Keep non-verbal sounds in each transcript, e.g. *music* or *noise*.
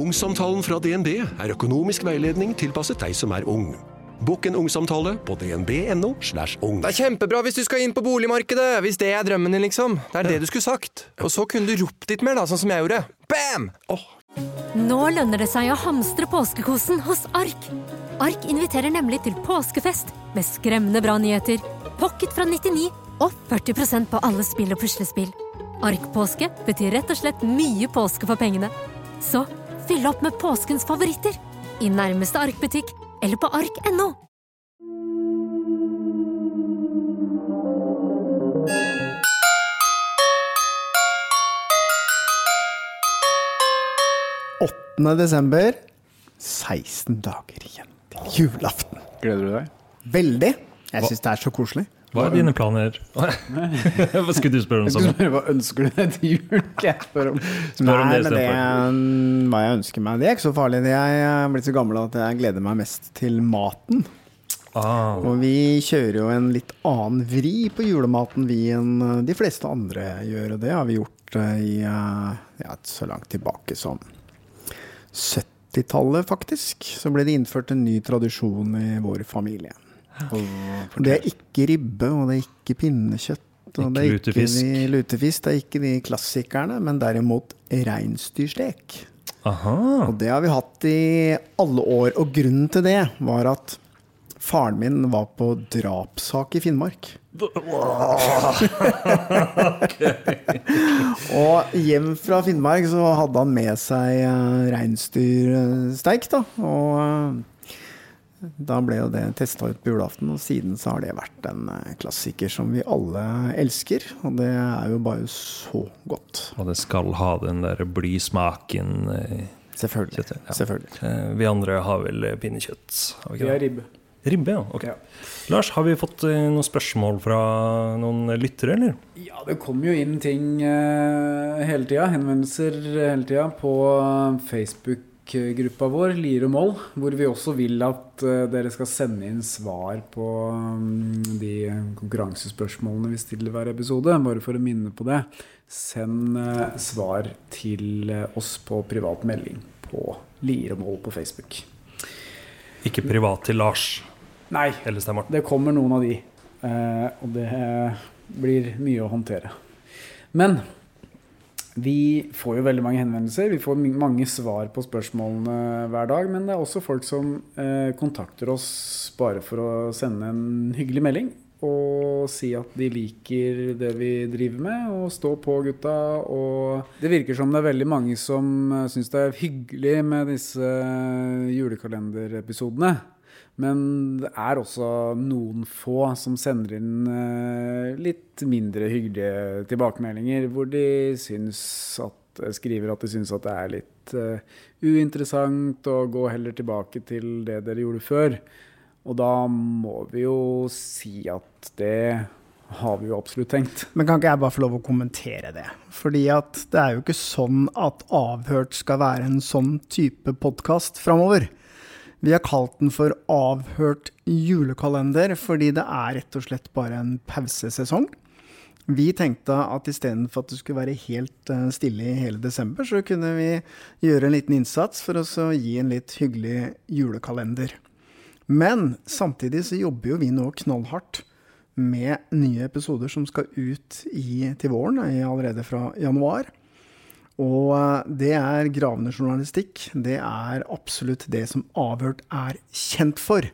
Ungsamtalen fra DNB er økonomisk veiledning tilpasset deg som er ung. Bokk en ungsamtale på dnb.no. slash ung. Det er kjempebra hvis du skal inn på boligmarkedet! Hvis det er drømmen din, liksom. Det er det du skulle sagt. Og så kunne du ropt litt mer, da, sånn som jeg gjorde. Bam! Nå lønner det seg å hamstre påskekosen hos Ark. Ark inviterer nemlig til påskefest med skremmende bra nyheter, pocket fra 99 og 40% på alle spill og puslespill. Ark-påske betyr rett og slett mye påske for pengene. Så fyll opp med påskens favoritter i nærmeste Ark-butikk eller på ark.no. desember, 16 dager igjen til julaften. Gleder du deg? Veldig. Jeg syns det er så koselig. Hva er dine planer? *laughs* Hva skulle du spørre om? Spørre hva ønsker du deg til jul? Jeg spør om Spør om Nei, det men det hva jeg ønsker meg, det er ikke så farlig. Jeg er blitt så gammel at jeg gleder meg mest til maten. Ah, Og vi kjører jo en litt annen vri på julematen vi enn eh, de fleste andre gjør. Og det har vi gjort eh, i eh, ja, så langt tilbake som 70-tallet, faktisk. Så ble det innført en ny tradisjon i vår familie. Det er ikke ribbe, og det er ikke pinnekjøtt. Og det er lutefisk. Ikke de, lutefisk. Det er ikke de klassikerne, men derimot reinsdyrstek. Og det har vi hatt i alle år. Og grunnen til det var at faren min var på drapssak i Finnmark. *laughs* og hjem fra Finnmark så hadde han med seg uh, reinsdyrsteik, da. Og eh, da ble jo det testa ut på julaften, og siden så har det vært en eh, klassiker som vi alle elsker. Og det er jo bare så godt. Og det skal ha den der blysmaken. eh, Selvfølgelig. Kjøttet, ja. Selvfølgelig. eh, Vi andre har vel pinnekjøtt? Har vi Vi ikke har ribbe. Ribbe, ja. Ok. Ja. Lars, har vi fått noen spørsmål fra noen lyttere, eller? Ja, det kommer jo inn ting hele tida. Henvendelser hele tida på Facebook-gruppa vår, Lier og Moll, hvor vi også vil at eh, dere skal sende inn svar på mm, de konkurransespørsmålene vi stiller hver episode. Bare for å minne på det. Send eh, svar til eh, oss på privat melding på Lier og Moll på Facebook. Ikke privat til Lars Nei, det kommer noen av de. og det blir mye å håndtere. Men vi får jo veldig mange henvendelser. Vi får mange svar på spørsmålene hver dag. Men det er også folk som eh, kontakter oss bare for å sende en hyggelig melding. Og si at de liker det vi driver med, og stå på, gutta. Og det virker som det er veldig mange som uh, syns det er hyggelig med disse eh, julekalenderepisodene. Men det er også noen få som sender inn eh, litt mindre hyggelige tilbakemeldinger, hvor de at, skriver at de syns at det er litt eh, uinteressant, å gå heller tilbake til det dere gjorde før. Og da må vi jo si at det har vi jo absolutt tenkt. Men kan ikke jeg bare få lov å kommentere det? Fordi at det er jo ikke sånn at Avhørt skal være en sånn type podkast framover. Vi har kalt den for Avhørt julekalender fordi det er rett og slett bare en pausesesong. Vi tenkte at istedenfor at det skulle være helt eh, stille i hele desember, så kunne vi gjøre en liten innsats for å gi en litt hyggelig julekalender. Men samtidig så jobber jo vi nå knallhardt med nye episoder som skal ut i, til våren, allerede fra januar. Og eh, det er gravende journalistikk. Det er absolutt det som Avhørt er kjent for.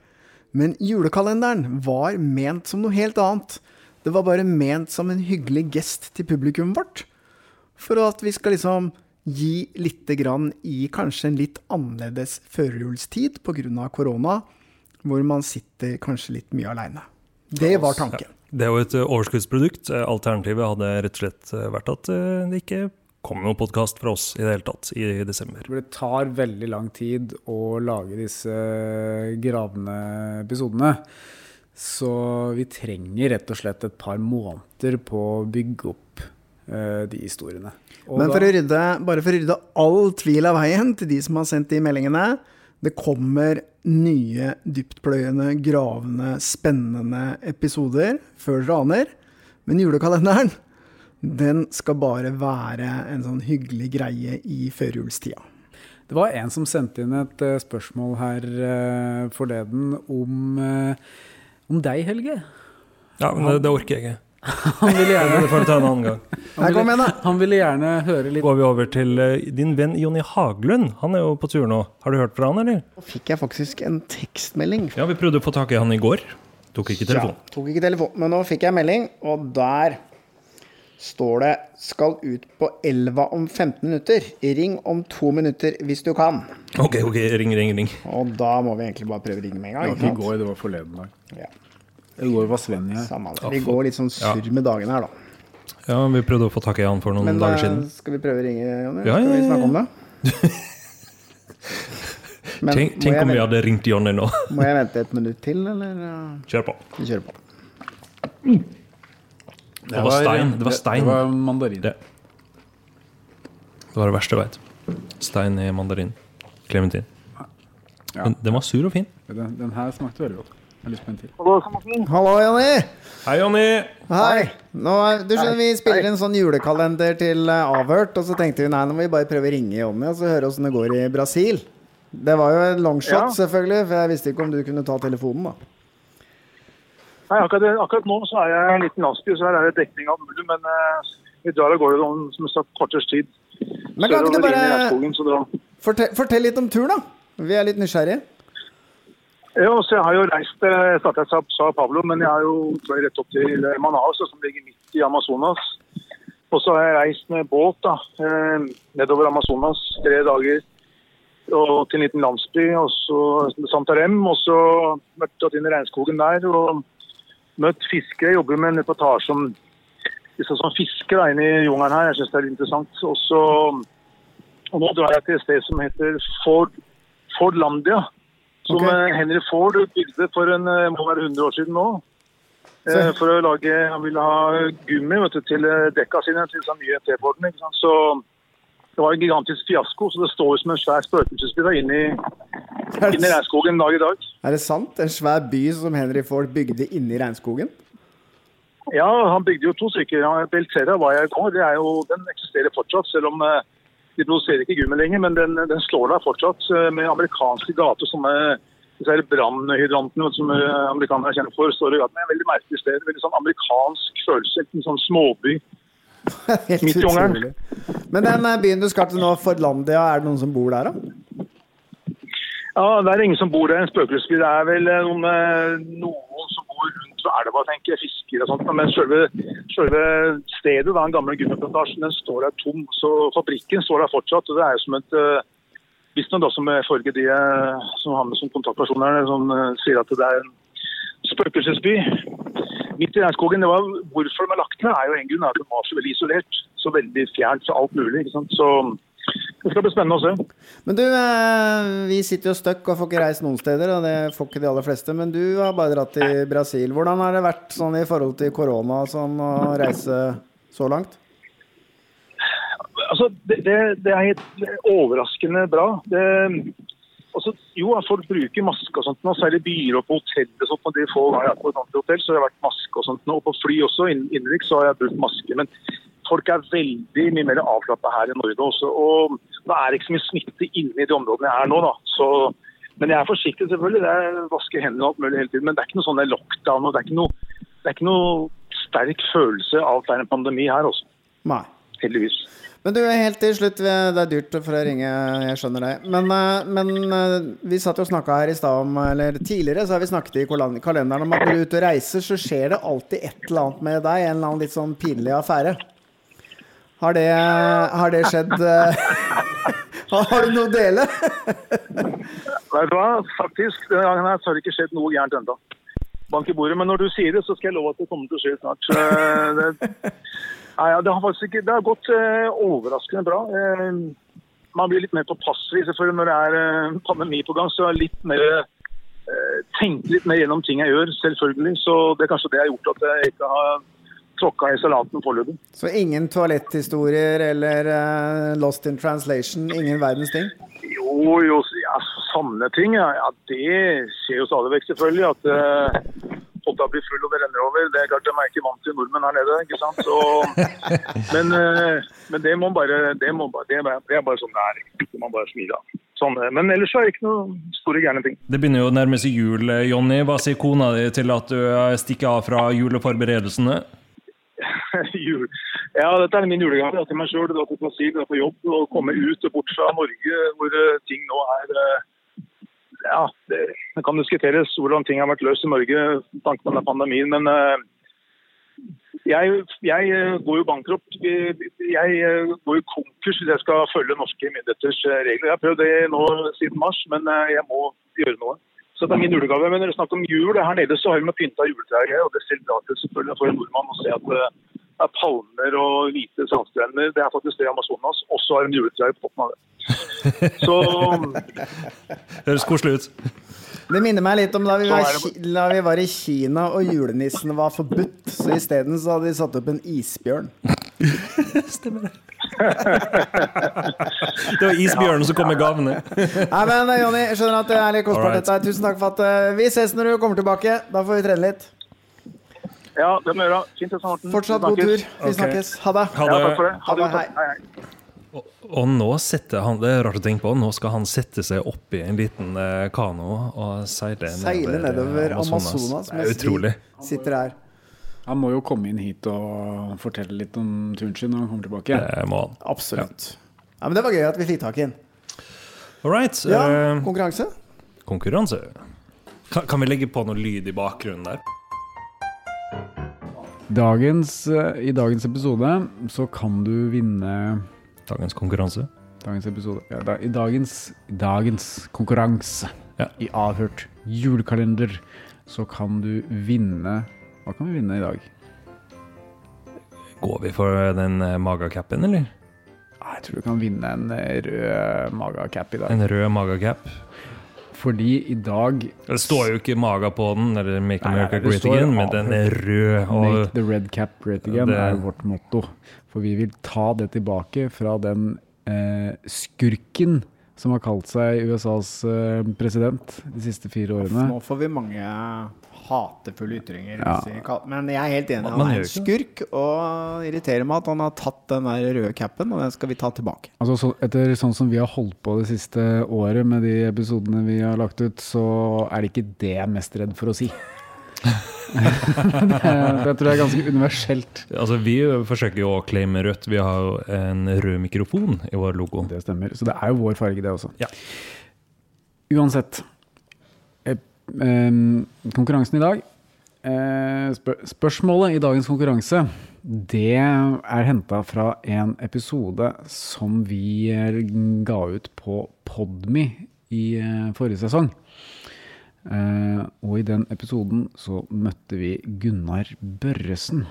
Men julekalenderen var ment som noe helt annet. Det var bare ment som en hyggelig gest til publikummet vårt. For at vi skal liksom gi lite grann i kanskje en litt annerledes førjulstid pga. korona, hvor man sitter kanskje litt mye aleine. Det var tanken. Det er jo et overskuddsprodukt. Alternativet hadde rett og slett vært at det ikke kom noen podkast fra oss i det hele tatt i desember. Det tar veldig lang tid å lage disse gravende episodene. Så vi trenger rett og slett et par måneder på å bygge opp uh, de historiene. Og Men da- å rydde, bare for å rydde all tvil av veien til de som har sendt de meldingene, det kommer nye dyptpløyende, gravende, spennende episoder før dere aner. Men julekalenderen, den skal bare være en sånn hyggelig greie i førjulstida. Det var en som sendte inn et uh, spørsmål her uh, forleden om, uh, om deg, Helge. Ja, men det, det orker jeg ikke. *laughs* Han ville gjerne, Det får vi ta en annen gang. han igjen, ville, han ville gjerne høre litt Går vi over til eh, din venn Jonny Haglund. Han er jo på tur nå. Har du hørt fra han, eller? Nå fikk jeg faktisk en tekstmelding. Ja, vi prøvde å få tak i han i går. Tok ikke telefon. Ja, tok ikke telefon, men nå fikk jeg melding, og der står det 'skal ut på elva om 15 minutter'. Ring om to minutter hvis du kan. Ok, ok, ring, ring, ring. Og da må vi egentlig bare prøve å ringe med en Det gang. var ikke i går, det var forleden dag. Ja, I går var Sven her. Vi går litt sånn surr med dagen her, da. Ja, vi prøvde å få tak i han for noen Men dager siden. siden. skal vi prøve å ringe, Jonny? Ja, Skal ja, vi snakke om det? *laughs* Men Tenk, tenk om vi hadde ringt Jonny nå. må jeg vente et minutt til, eller? eh, Kjør på. Vi kjører på. Det var stein. Det var stein. Det var mandarin. Det. Det var det verste jeg veit. Stein i mandarin. Klementin. Ja. Men den var sur og fin. Den, den her smakte veldig godt. Jeg har lyst på en til. Hallo, Jonny! Hei, Jonny! Hei! Nå, du skjønner, Vi spiller en sånn julekalender til eh, Avhørt, og så tenkte vi nei, nå må vi bare prøve å ringe Jonny og så høre åssen det går i Brasil. Det var jo en longshot, Ja. selvfølgelig, for jeg visste ikke om du kunne ta telefonen. da. Nei, akkurat, akkurat nå så er jeg i en liten landsby, så her er det dekning av mulig, men eh, vi drar av gårde om som sagt kvarters tid. Men kan ikke du bare fortell, fortell litt om turen, da? Vi er litt nysgjerrige. Ja, så jeg har jo reist, eh, jeg sa i Sao- Sao men jeg har jo fløy rett opp til eh, Manaus, som ligger midt i Amazonas. Og så har jeg reist med båt da, eh, nedover Amazonas tre dager og til en liten landsby, og så Santarem, og så vært tatt inn i regnskogen der og møtt fiskere. Jeg jobber med en reportasje om disse som fisker da, inne i jungelen her. Jeg synes det er litt interessant. Også, og nå drar jeg til et sted som heter Ford, Fordlandia. Som Ok. eh, Henry Ford bygde for en, eh, må være 100 år siden nå. Eh, for å lage, Han ville ha gummi vet du, til eh, dekka sine, til så nye T-Forden. ikke sant? Så det var en gigantisk fiasko. Så det står jo som en svær spøkelsesby inne i, Er inne i regnskogen dag i dag. er det sant? En svær by som Henry Ford bygde inne i regnskogen? Ja, han bygde jo to stykker. Beltera var jeg i går. Det er jo, den eksisterer fortsatt, selv om eh, de produserer ikke gummi lenger. Men den, den slår der fortsatt eh, med amerikanske gater, som disse her brannhydrantene som eh, amerikanere er kjent for. står i gaten. Det er et veldig merkelig sted. Veldig sånn amerikansk følelse. En sånn småby. *laughs* Helt Midt i utrolig. Men den eh, byen du skal til nå, Fordlandia, er det noen som bor der, da? Ja, Det er ingen som bor der. En spøkelsesby. Det er vel eh, noen, eh, noen som bor rundt ved elva, tenker jeg. Fisker og sånt. Men selve, selve stedet, da, den gamle gummiplantasjen, den står der tom. Så fabrikken står der fortsatt. og Det er jo som et Visstnok da som ifølge de som har med som kontaktpersoner, som sier at det er en spøkelsesby. Midt i regnskogen. Det var, hvorfor de har lagt ned, er jo en grunn at de var så veldig isolert. Så veldig fjernt fra alt mulig. ikke sant? Så det skal bli spennende å se. Men du, eh, vi sitter jo støkk og får ikke reist noen steder, og det får ikke de aller fleste. Men du har bare dratt til Brasil. Hvordan har det vært sånn i forhold til korona sånn, å reise så langt? Altså, det, det, det er helt overraskende bra. Det, altså, jo, folk bruker maske og sånt, nå, særlig byer og på hotell. og sånt, og de får, jeg er på et annet hotell, så har jeg vært maske og sånt. nå, Og på fly også, innenriks, så har jeg brukt maske. Men folk er veldig mye mer avslappa her i Norge også. Og det er ikke så mye smitte inne i de områdene jeg er nå, da. Så, men jeg er forsiktig, selvfølgelig. Jeg vasker hendene og alt mulig hele tiden. Men det er ikke noe sånn lockdown. og Det er ikke noe, det er ikke noe sterk følelse av at det er en pandemi her også. Nei. Heldigvis. Men du, helt til slutt, det er dyrt for å ringe, jeg skjønner det. Men, eh, men eh, vi satt jo og snakka her i stad om Eller tidligere så har vi snakket i kalenderen om at når du er ute og reiser, så skjer det alltid et eller annet med deg. En eller annen litt sånn pinlig affære. Har det, har det skjedd eh, *laughs* har, du noe å dele? *laughs* Vet du hva, faktisk, denne gangen her så har det ikke skjedd noe gærent ennå. Bank i bordet. Men når du sier det, så skal jeg love at det kommer til å skje snart. Det, nei, ja, det har ikke, det har gått eh, overraskende bra. Eh, man blir litt mer påpasselig selvfølgelig når det er eh, pandemi på gang. Så er jeg litt mer eh, tenke litt mer gjennom ting jeg gjør, selvfølgelig. Så det er kanskje det jeg har gjort at jeg ikke har tråkka i salaten foreløpig. Så ingen toaletthistorier eller eh, lost in translation? Ingen verdens ting? Jo, jo, ja, sanne ting, ja. ja det skjer jo stadig vekk, selvfølgelig. At, eh, potta blir full og det renner over. Det er klart De er ikke vant til nordmenn her nede. ikke sant? Så, *laughs* men, eh, men det må bare, det, må bare det, er, det er bare sånn det er. Det må man bare smile av. Sånn, men ellers så er det ikke noen store gærne ting. Det begynner jo å nærme seg jul, Jonny. Hva sier kona di til at du stikker av fra juleforberedelsene? *laughs* Jul. Ja, dette er min julegave til meg sjøl, til Brasil, på jobb. Å komme ut og bort fra Norge, hvor eh, ting nå er eh, Ja, det, det kan diskuteres hvordan ting har vært løst i Norge med denne pandemien, men eh, jeg, jeg eh, går jo bankrupt. Jeg eh, går jo konkurs hvis jeg skal følge norske myndigheters regler. Jeg har prøvd det nå siden mars, men jeg må gjøre noe. Så det er min julegave. Men når det er snakk om jul, her nede så har de pynta juletrær, og det ser bra ut selvfølgelig for en nordmann å se at det er palmer og hvite sandstrender. Det er faktisk det Amazonas. Og så har de juletrær på toppen av det. Så Høres koselig ut. Det minner meg litt om da vi, var, det. Da vi var i Kina og julenissen var forbudt. Så isteden så hadde de satt opp en isbjørn. Stemmer Det det var isbjørnen som kom med gavene. Nei, men eh, Jonny, jeg skjønner at det er litt kostbart dette. Tusen takk for at uh, vi ses når du kommer tilbake. Da får vi trene litt. ja, det må vi gjøre. Fint det. Fortsatt god tur. Vi snakkes. Ha det. Ha Ja, takk for det. det. Ha det. Ha det. Hei, hei. Og nå setter han, det er rart å tenke på, nå skal han sette seg opp i en liten eh, kano og seile Seile nedover Amazonas Det er utrolig. sitter her. Han må jo komme inn hit og fortelle litt om turen sin når han kommer tilbake. Det må han. Absolutt. Ja, men Det var gøy at vi fikk tak i den. All right. Ja, eh, konkurranse. konkurranse. Kan, kan vi legge på noe lyd i bakgrunnen der? Dagens, eh, I dagens episode så kan du vinne Dagens konkurranse. Dagens episode ja, da, I dagens, dagens konkurranse Ja. i avhørt julekalender så kan du vinne Hva kan vi vinne i dag? Går vi for den eh, magacapen, eller? Jeg tror du kan vinne en eh, rød magacap i dag. En rød magacap? Fordi i dag Det står jo ikke maga på den, eller Make Nei, America Great Again, men den er rød. Make the red cap great again Det- er vårt motto. For vi vil ta det tilbake fra den eh, skurken som har kalt seg USAs eh, president de siste fire årene. Nå får vi mange hatefulle ytringer. Ja. Men jeg er helt enig. Man Han er en skurk, og irriterer meg at han har tatt den der røde capen, og den skal vi ta tilbake. Altså, så, etter sånn som vi har holdt på det siste året med de episodene vi har lagt ut, så er det ikke det jeg er mest redd for å si. Det, *laughs* det tror jeg er ganske universelt. altså, vi forsøker jo å claime rødt. Vi har jo en rød mikrofon i vår logo. Det stemmer. Så det er jo vår farge, det også. Ja. Uansett. Eh, em, konkurransen i dag eh, spør Spørsmålet i dagens konkurranse det er henta fra en episode som vi eh, ga ut på Podme i forrige sesong. Eh, og i den episoden så møtte vi Gunnar Børresen.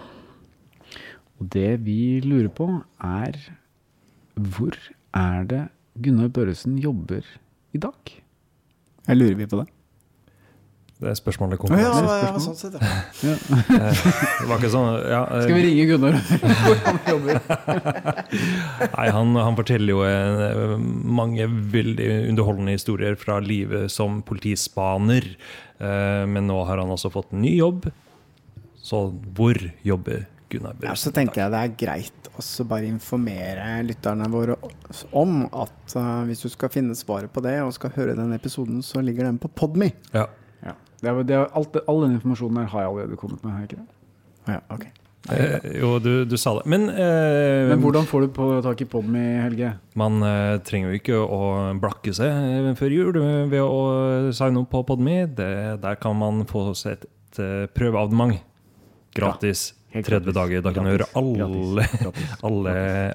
Og det vi lurer på, er hvor er det Gunnar Børresen jobber i dag? Jeg lurer vi på det. Det er spørsmålet kom. Ja, ja, ja, sånn sett, ja. *laughs* Det var ikke sånn ja, *laughs* Skal vi ringe Gunnar *laughs* hvor han jobber? Nei, han, han forteller jo eh, mange veldig underholdende historier fra livet som politispaner. Eh, men nå har han også fått en ny jobb. Så hvor jobber Gunnar Ja, så tenker jeg det er greit også bare informere lytterne våre om at eh, hvis du skal finne svaret på det, og skal høre den episoden, så ligger den på Podme. Ja. Ja. Det er, det er, alt, all den informasjonen her har jeg allerede kommet med. Ikke det? Ja, ok. Eh, jo, du, du sa det. Men, eh, Men hvordan får du på, tak i Podmy, Helge? man eh, trenger jo ikke å blakke seg eh, før jul ved å signe opp på Podmy. Det, der kan man få seg et, et eh, prøveabonnement. Gratis. helt 30 gratis. dager. Da kan du høre alle, *laughs* alle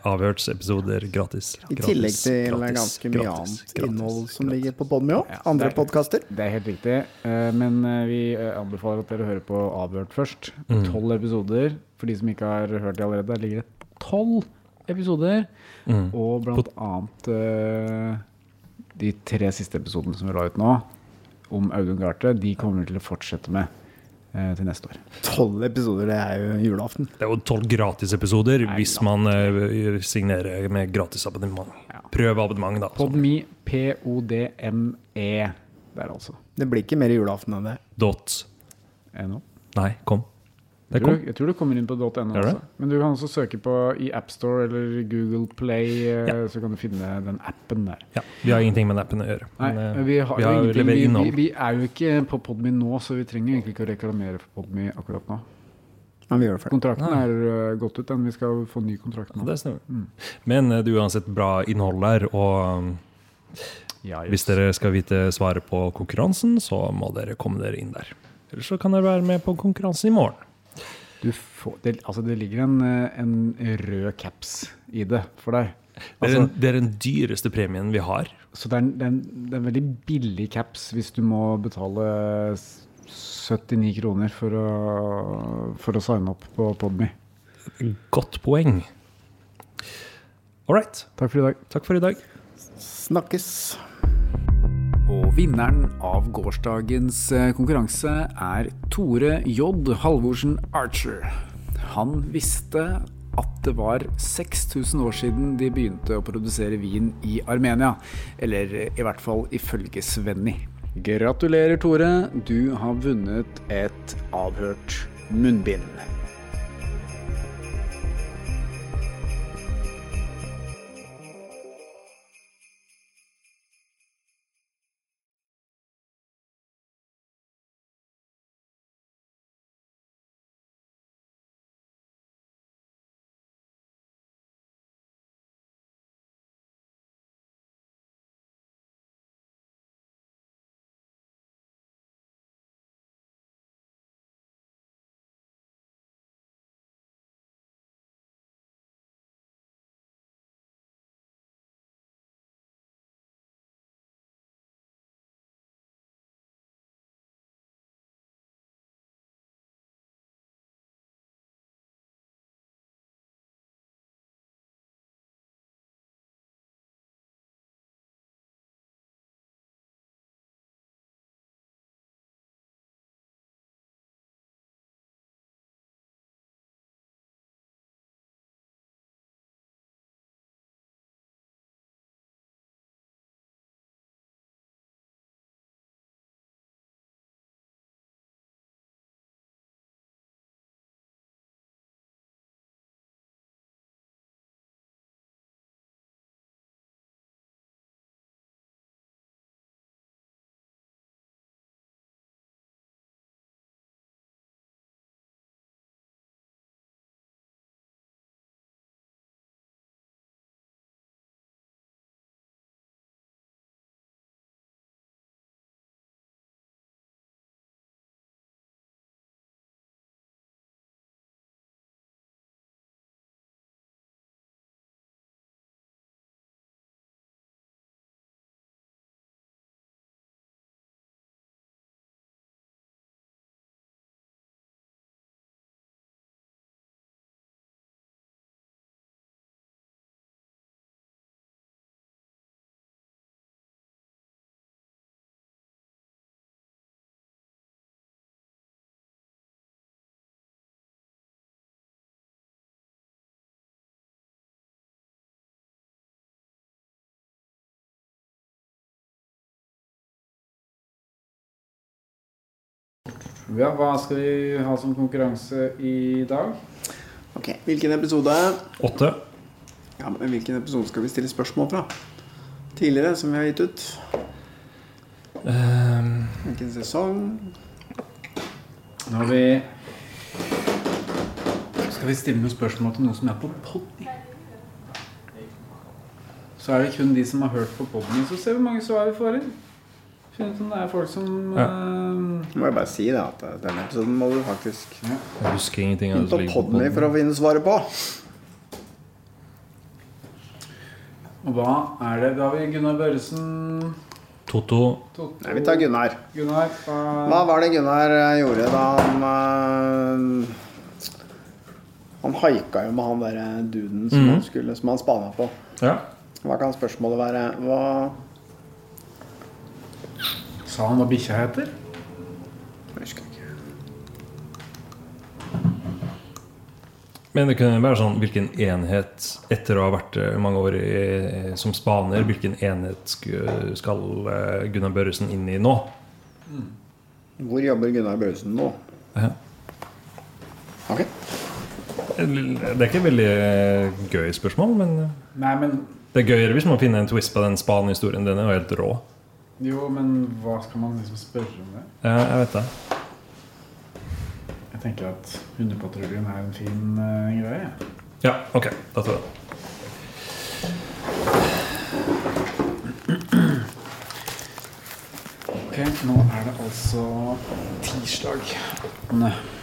avhørsepisoder gratis. I tillegg til gratis, ganske mye gratis, annet gratis, innhold som gratis. ligger på Podme òg. Ja, Andre det er- podkaster. Det er helt riktig. eh, Men eh, vi eh, anbefaler at dere hører på Avhørt først. Mm. Tolv episoder. For de som ikke har hørt det allerede, der ligger det tolv episoder. Mm. Og blant annet de tre siste episodene som vi la ut nå, om Audun Garthe, de kommer vi til å fortsette med til neste år. Tolv episoder, det er jo julaften. Det er jo tolv gratisepisoder hvis man eh, signerer med gratisabonnement. Ja. Prøveabonnement, da. altså. Podme, P-O-D-M-E der altså. Det blir ikke mer julaften enn det. Dot. Eh, nå. Nei, kom. Jeg tror, jeg tror det kommer inn på .no også. Men du kan også søke på i AppStore eller Google Play, eh, Ja. så kan du finne den appen der. Ja, vi har ingenting med den appen å gjøre. Nei, Men, eh, vi har, vi har Vi, vi, vi er jo ikke på Podme nå, så vi trenger egentlig ikke å reklamere for Podme akkurat nå. Men vi gjør det for. Kontrakten Nei. er uh, gått ut, den. Vi skal få ny kontrakt Ja, nå. det. Mm. Men eh, det er uansett bra innhold der, og um, Ja, hvis dere skal vite svaret på konkurransen, så må dere komme dere inn der. Ellers så kan dere være med på konkurransen i morgen. Du får, det, altså det ligger en, en rød caps i det for deg. Det er, Altså, den, det er den dyreste premien vi har. så det er, en, det, er en, det er en veldig billig caps hvis du må betale 79 kroner for å, for å signe opp på Podme. Godt poeng. All right. Takk for i dag. Takk for i dag. Snakkes. Og vinneren av gårsdagens eh, konkurranse er Tore J. Halvorsen Archer. Han visste at det var 6000 år siden de begynte å produsere vin i Armenia. Eller i hvert fall ifølge Svenny. Gratulerer, Tore. Du har vunnet et avhørt munnbind. Ja, hva skal vi ha som konkurranse i dag? Ok, Hvilken episode Åtte. Ja, men Hvilken episode skal vi stille spørsmål fra? Tidligere, som vi har gitt ut? Um, Hvilken sesong? Nå har vi Skal vi stille noen spørsmål til noen som er på podden? Så er det kun de som har hørt på podden, så ser vi hvor mange svar vi får inn. Om det er folk som Ja. uh, må jeg bare si det, at denne episoden må du faktisk jeg husker ingenting av det som ligger for å finne svaret på. eh, Og hva er det? Da har vi Gunnar Børresen Toto. Toto, Nei, vi tar Gunnar. Gunnar hva- Hva var det Gunnar eh, gjorde da han uh, Han haika jo med han derre duden som Mhm. han skulle Som han spana på. Ja. Hva kan spørsmålet være? Hva Sa han hva bikkja heter? Jeg husker ikke. Men det kunne være sånn hvilken enhet, etter å ha vært eh, mange år i, som spaner, hvilken enhet skal eh, Gunnar Børresen inn i nå? Hvor jobber Gunnar Børresen nå? Ja. Ok. Det er ikke et veldig eh, gøy spørsmål, men Nei, men det er gøyere hvis man finner en twist på den spanhistorien. Den er jo helt rå. Jo, men hva skal man liksom spørre om det? Ja, jeg vet det. Jeg tenker at Hundepatruljen er en fin uh, greie. Ja, ok. Da tror jeg det. Ok, nå er det altså tirsdag. Nei.